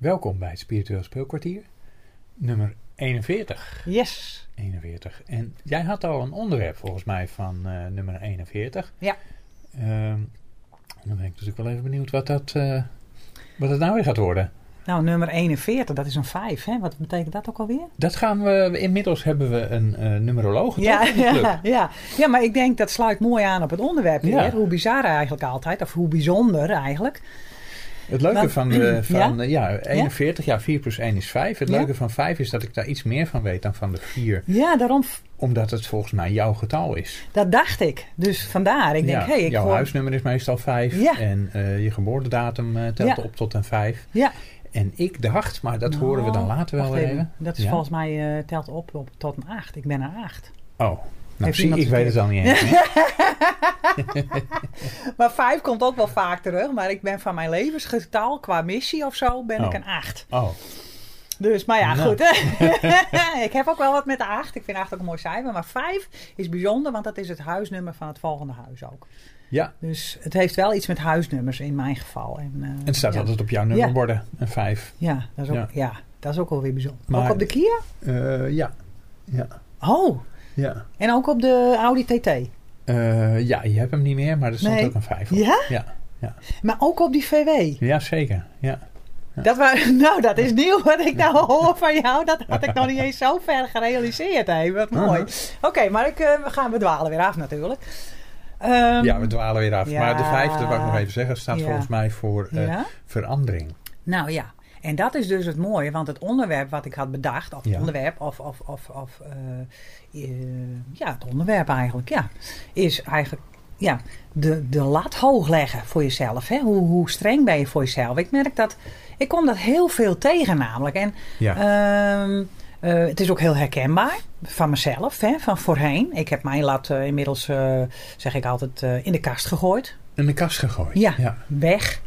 Welkom bij het Spiritueel Speelkwartier, nummer 41. Yes. 41. En jij had al een onderwerp volgens mij van eh, nummer 41. Ja. Ehm, dan ben ik natuurlijk wel even benieuwd wat dat, eh, wat het nou weer gaat worden. Nou, nummer 41, dat is een 5. Hè? Wat betekent dat ook alweer? Dat gaan we, inmiddels hebben we een eh numeroloog Ja, ja, ja. ja, maar ik denk dat sluit mooi aan op het onderwerp weer. Ja. Hoe bizar eigenlijk altijd, of hoe bijzonder eigenlijk. Het leuke van, de, van Ja? ja? ja, 41, ja? 4 plus 1 is 5. Het Ja? leuke van 5 is dat ik daar iets meer van weet dan van de 4. Ja, daarom, Omdat het volgens mij jouw getal is. dat dacht ik. Dus vandaar, ik denk, hé, ik jouw hoor- huisnummer is meestal 5. Ja. En eh, je geboortedatum eh, telt op tot een 5. Ja, En ik dacht, maar dat horen we dan later wel even. even. Dat is volgens mij, eh, telt op, op tot een 8. Ik ben een 8. Oh, nou ik weet het al niet eens. Maar 5 komt ook wel vaak terug. Maar ik ben van mijn levensgetal, qua missie of zo, ben Oh. ik een 8. Oh, Dus, maar ja, Nou. goed. ik heb ook wel wat met de 8. Ik vind 8 ook een mooi cijfer. Maar 5 is bijzonder, want dat is het huisnummer van het volgende huis ook. ja. Dus het heeft wel iets met huisnummers in mijn geval. En, eh, En het staat ja. altijd op jouw nummerborden, een 5. Ja, dat is ook, Ja. ja. dat is ook wel weer bijzonder. Maar- ook op de Kia? Eh, ja. Ja. Oh, Ja. en ook op de Audi TT? Eh, ja, je hebt hem niet meer, maar er stond Nee. ook een 5 op. Ja? Ja. Maar ook op die VW? Ja, zeker. Ja. Dat nou, dat is nieuw wat ik nou hoor van jou. Dat had ik nog niet eens zo ver gerealiseerd. Hé. Wat mooi. Uh-huh. Oké, maar ik, eh, we gaan we dwalen weer af natuurlijk. Ehm, ja, we dwalen weer af. Maar de 5, dat wou ik nog even zeggen, staat volgens mij voor eh, verandering. Nou ja, en dat is dus het mooie, want het onderwerp wat ik had bedacht, of het Ja. onderwerp, of, of, of, of eh, eh, ja, het onderwerp eigenlijk, ja, is eigenlijk ja, de, de lat hoog leggen voor jezelf. Hè? Hoe, hoe streng ben je voor jezelf? Ik merk dat, ik kom dat heel veel tegen namelijk. En Ja. Ehm, eh, het is ook heel herkenbaar van mezelf, hè, van voorheen. Ik heb mijn lat inmiddels, zeg ik altijd, in de kast gegooid. In de kast gegooid. Ja, Ja. weg.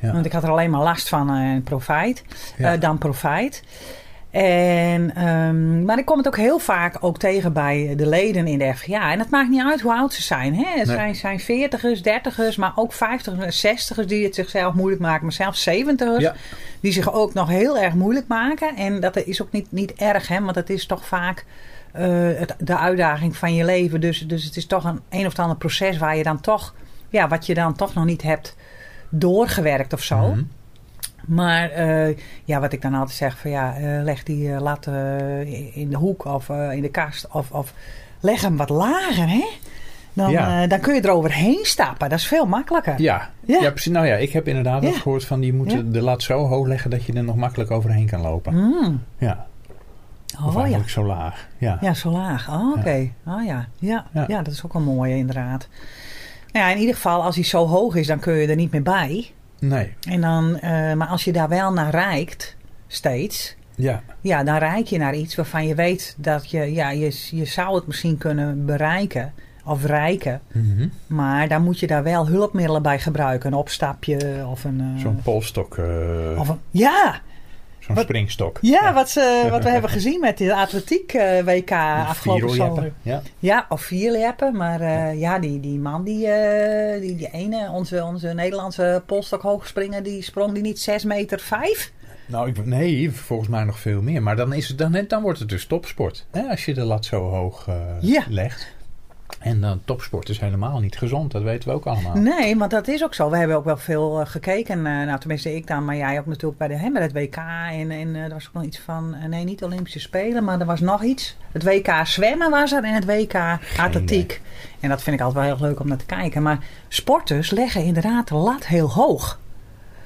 Ja. Want ik had er alleen maar last van en profijt. Ja. eh, dan profijt. En, ehm, maar ik kom het ook heel vaak ook tegen bij de leden in de FGA. En het maakt niet uit hoe oud ze zijn. Hè? Het Nee. zijn, zijn 40ers, 30ers, maar ook 50ers, 60ers die het zichzelf moeilijk maken. Maar zelfs 70ers Ja. die zich ook nog heel erg moeilijk maken. En dat is ook niet, niet erg, hè? want het is toch vaak eh, het, de uitdaging van je leven. Dus, dus het is toch een een of ander proces waar je dan toch, ja, wat je dan toch nog niet hebt doorgewerkt of zo. Mhm. Maar eh, ja, wat ik dan altijd zeg, van ja, eh, leg die eh, lat in de hoek of in de kast. Of, of leg hem wat lager, hè? Dan, Ja. dan kun je er overheen stappen. Dat is veel makkelijker. Ja. Ja. Ja. precies. Nou ja, ik heb inderdaad Ja. gehoord van die moeten de lat zo hoog leggen dat je er nog makkelijk overheen kan lopen. Mm. Ja. Of Oh ja. eigenlijk zo laag. Ja. Ja, zo laag. Oh, oké. Oh ja. Ja. Ja. Ja. dat is ook een mooie inderdaad. Nou ja, in ieder geval, als hij zo hoog is, dan kun je er niet meer bij. Nee. En dan, eh, maar als je daar wel naar reikt, steeds, Ja. ja, dan reik je naar iets waarvan je weet dat je, ja, je, je zou het misschien kunnen bereiken of rijken. Mhm. Maar dan moet je daar wel hulpmiddelen bij gebruiken. Een opstapje of een... eh, Zo'n polstok. eh, of een ja, Zo'n springstok. ja, wat, ze, wat we hebben gezien met de atletiek eh, WK afgelopen zomer. Ja. Ja, of vierleppen. Maar eh, ja, die, die man, die, eh, die, die ene, onze, onze Nederlandse polstok hoogspringer, die sprong die niet 6 meter 5? Nou, ik, nee, volgens mij nog veel meer. Maar dan, is het, dan, dan wordt het dus topsport. Hè? Als je de lat zo hoog eh, Ja. legt. En dan topsport is helemaal niet gezond. Dat weten we ook allemaal. Nee, maar dat is ook zo. We hebben ook wel veel eh, gekeken. eh, nou, tenminste ik dan, maar jij ook natuurlijk bij de, hè, bij het WK. En, en eh, er was ook nog iets van, eh, nee, niet Olympische Spelen, maar er was nog iets. Het WK zwemmen was er en het WK atletiek. En dat vind ik altijd wel heel leuk om naar te kijken. Maar sporters leggen inderdaad de lat heel hoog.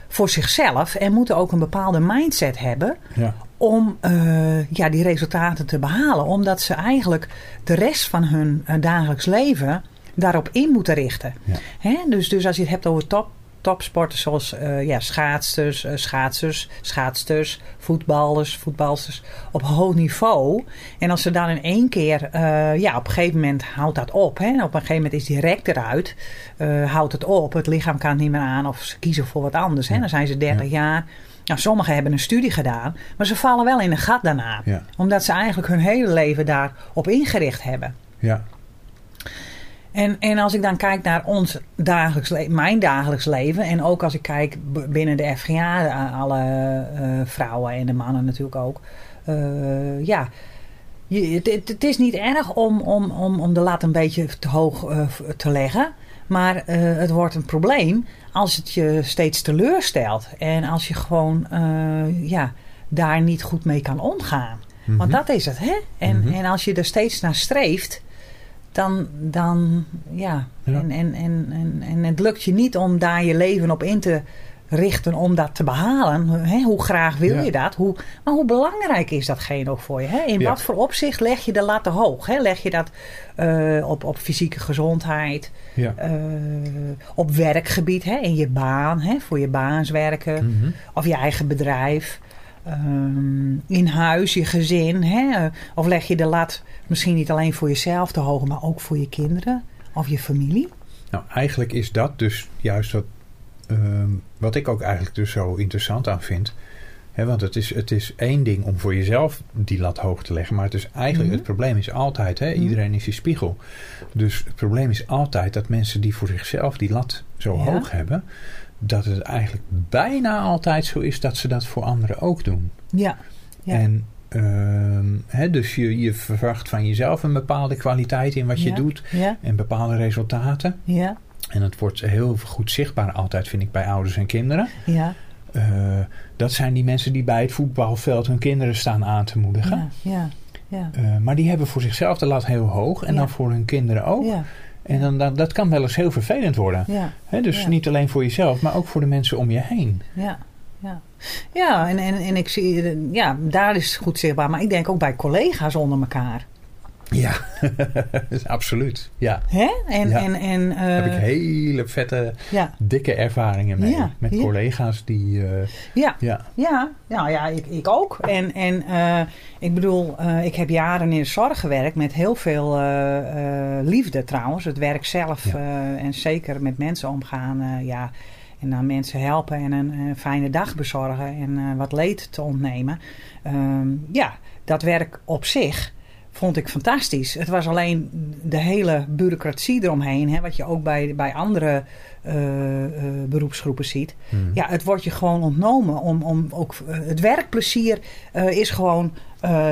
Voor zichzelf en moeten ook een bepaalde mindset hebben Ja. Om eh, ja, die resultaten te behalen. Omdat ze eigenlijk de rest van hun eh, dagelijks leven daarop in moeten richten. Ja. Dus, dus als je het hebt over top, topsporters zoals eh, ja, schaatsers, eh, schaatsers, schaatsters, voetballers, voetbalsters op hoog niveau. En als ze dan in één keer, eh, ja, op een gegeven moment houdt dat op. Hè? Op een gegeven moment is die rek eruit, houdt het op. Het lichaam kan het niet meer aan of ze kiezen voor wat anders. Hè? Dan zijn ze 30 jaar. Nou, sommigen hebben een studie gedaan, maar ze vallen wel in een gat daarna. Ja. Omdat ze eigenlijk hun hele leven daarop ingericht hebben. Ja. En, en als ik dan kijk naar ons dagelijks leven, mijn dagelijks leven. En ook als ik kijk binnen de FGA, alle eh, vrouwen en de mannen natuurlijk ook. eh, ja, het, is niet erg om, om, om, om de lat een beetje te hoog eh, te leggen. Maar het wordt een probleem als het je steeds teleurstelt. En als je gewoon ja, daar niet goed mee kan omgaan. Want Mhm. dat is het, hè? En, Mhm. en als je er steeds naar streeft, dan, dan ja. Ja. En, en, en, en, en het lukt je niet om daar je leven op in te richten om dat te behalen. Hè? Hoe graag wil Ja. je dat? Hoe, maar hoe belangrijk is datgene ook voor je? Hè? In Ja. wat voor opzicht leg je de lat te hoog? Hè? Leg je dat eh, op, op fysieke gezondheid, Ja. eh, op werkgebied, hè? in je baan, hè? voor je baans werken Mhm. of je eigen bedrijf. Ehm, in huis, je gezin. Hè? Of leg je de lat misschien niet alleen voor jezelf te hoog, maar ook voor je kinderen of je familie. Nou, eigenlijk is dat dus juist wat, ehm, wat ik ook eigenlijk dus zo interessant aan vind. Hè, want het is, het is één ding om voor jezelf die lat hoog te leggen. Maar het is eigenlijk, Mhm. het probleem is altijd, hè, Mhm. iedereen is je spiegel. Dus het probleem is altijd dat mensen die voor zichzelf die lat zo Ja. hoog hebben. Dat het eigenlijk bijna altijd zo is dat ze dat voor anderen ook doen. Ja, ja. En ehm, hè, dus je, je verwacht van jezelf een bepaalde kwaliteit in wat je doet. ja, En bepaalde resultaten. ja, En het wordt heel goed zichtbaar altijd, vind ik, bij ouders en kinderen. ja, Eh, dat zijn die mensen die bij het voetbalveld hun kinderen staan aan te moedigen. ja, ja, ja. Eh, maar die hebben voor zichzelf de lat heel hoog. En dan voor hun kinderen ook. En dan, dan, dat kan wel eens heel vervelend worden. ja, dus Ja. niet alleen voor jezelf, maar ook voor de mensen om je heen. ja, ja. Ja, en, en, en ik zie, ja, daar is het goed zichtbaar. Maar ik denk ook bij collega's onder elkaar. Ja, absoluut. Ja, Hè? En, Ja. en, en, eh, daar heb ik hele vette, ja, dikke ervaringen mee. Ja, Met collega's die... eh, ja, ja, Ja, nou ja, ik, ik ook. En, en eh, ik bedoel, ik heb jaren in de zorg gewerkt met heel veel liefde trouwens. Het werk zelf en zeker met mensen omgaan. ja. En dan mensen helpen en een, een fijne dag bezorgen en wat leed te ontnemen. Ehm, ja, dat werk op zich vond ik fantastisch. Het was alleen de hele bureaucratie eromheen, hè, wat je ook bij, bij andere eh, eh, beroepsgroepen ziet. Mhm. Ja, het wordt je gewoon ontnomen. Om, om ook, eh, het werkplezier is gewoon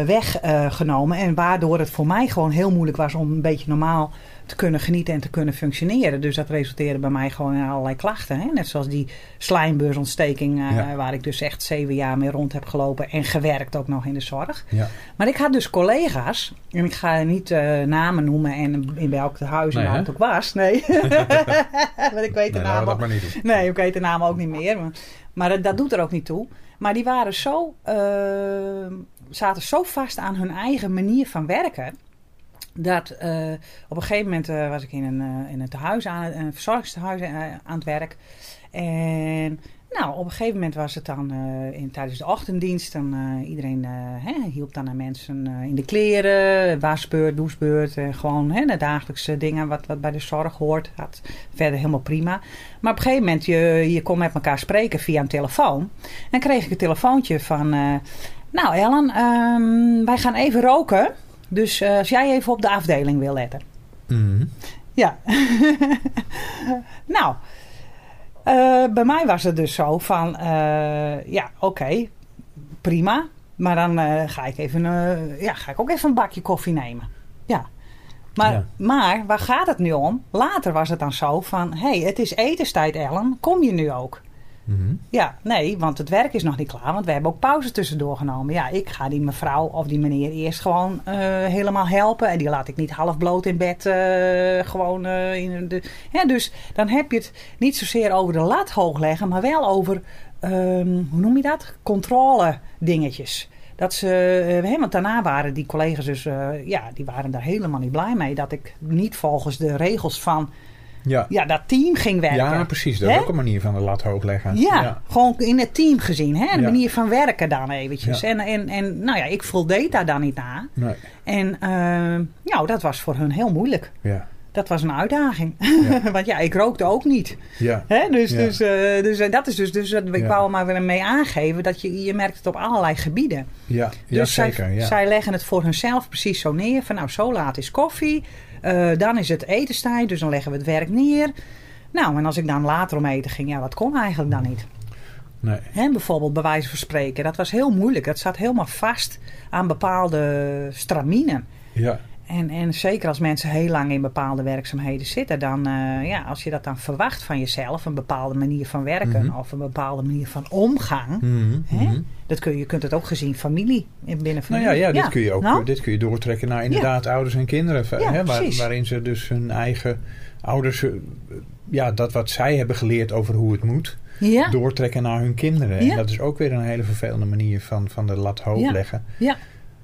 weggenomen. en waardoor het voor mij gewoon heel moeilijk was om een beetje normaal te kunnen genieten en te kunnen functioneren. Dus dat resulteerde bij mij gewoon in allerlei klachten. Hè? Net zoals die slijmbeursontsteking, eh, Ja. waar ik dus echt zeven jaar mee rond heb gelopen en gewerkt ook nog in de zorg. ja. Maar ik had dus collega's, en ik ga niet eh, namen noemen en in welk huis Nee, en waar hè? het ook was. Nee, want ik weet de Nee, naam ook. Nee, ik weet de naam ook niet meer. Maar, maar dat, dat doet er ook niet toe. Maar die waren zo, eh, zaten zo vast aan hun eigen manier van werken. Dat eh, op een gegeven moment eh, was ik in een, eh, in een tehuis aan een verzorgingstehuis eh, aan het werk. En nou, op een gegeven moment was het dan in, tijdens de ochtenddienst. Dan, iedereen hè, hielp dan aan mensen in de kleren, wasbeurt, douchebeurt. gewoon hè, de dagelijkse dingen wat, wat bij de zorg hoort. Dat verder helemaal prima. Maar op een gegeven moment, je, je kon met elkaar spreken via een telefoon. En kreeg ik een telefoontje van... nou Ellen, ehm, wij gaan even roken. Dus eh, als jij even op de afdeling wil letten. Mhm. Ja. nou, eh, bij mij was het dus zo van, eh, ja, oké, prima. Maar dan ga ik even, ja, ga ik ook even een bakje koffie nemen. Ja. Maar, Ja. maar waar gaat het nu om? Later was het dan zo van, hé, hey, het is etenstijd Ellen, kom je nu ook? Mhm. Ja, nee, want het werk is nog niet klaar. Want we hebben ook pauze tussendoor genomen. Ja, ik ga die mevrouw of die meneer eerst gewoon eh, helemaal helpen. En die laat ik niet half bloot in bed eh, gewoon eh, in de... Dus dan heb je het niet zozeer over de lat hoog leggen, maar wel over, ehm, hoe noem je dat? Controle dingetjes. Dat ze, hè, want daarna waren die collega's dus, ja, die waren daar helemaal niet blij mee. Dat ik niet volgens de regels van Ja. ja, dat team ging werken. ja, precies. Dat is ook een manier van de lat hoog leggen. Ja, gewoon in het team gezien. Hè? De Ja. manier van werken dan eventjes. Ja. En, en, en nou ja, ik voldeed daar dan niet aan. Nee. En eh, nou, dat was voor hun heel moeilijk. Ja. Dat was een uitdaging. Ja. Want ja, ik rookte ook niet. Ja. Hè? Dus, Ja. dus, eh, dus eh, dat is dus, dus ik Ja. wou er maar weer mee aangeven dat je, je merkt het op allerlei gebieden. Ja. Ja, Dus zeker. zij, Ja. zij leggen het voor hunzelf precies zo neer. Van nou, zo laat is koffie. Eh, dan is het etenstijd, dus dan leggen we het werk neer. Nou, en als ik dan later om eten ging, ja, wat kon eigenlijk dan niet? Nee. Hè, bijvoorbeeld bij wijze van spreken. Dat was heel moeilijk. Dat zat helemaal vast aan bepaalde straminen. Ja. En, en zeker als mensen heel lang in bepaalde werkzaamheden zitten, dan, eh, ja, als je dat dan verwacht van jezelf, een bepaalde manier van werken Mhm. of een bepaalde manier van omgang, Mhm, hè, mhm. dat kun je, je kunt het ook gezien familie in binnen Nou familie. ja, ja, dit, Kun je ook, nou, dit kun je doortrekken naar inderdaad ouders en kinderen. Ja, hè, waar- waarin ze dus hun eigen ouders, eh, ja, dat wat zij hebben geleerd over hoe het moet, ja, doortrekken naar hun kinderen. Ja. En dat is ook weer een hele vervelende manier van, van de lat hoog Ja. leggen. ja,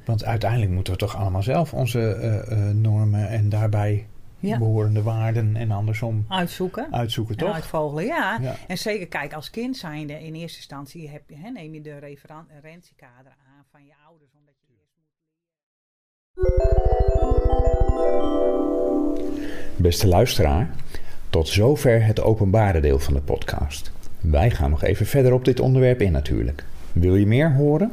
Want uiteindelijk moeten we toch allemaal zelf onze eh, eh, normen en daarbij ja. behorende waarden en andersom uitzoeken. uitzoeken, En toch? uitvogelen, ja. Ja. En zeker, kijk, als kind zijnde in eerste instantie heb je, hè, neem je de referen- referentiekader aan van je ouders. Omdat je eerst moet Beste luisteraar, tot zover het openbare deel van de podcast. Wij gaan nog even verder op dit onderwerp in natuurlijk. Wil je meer horen?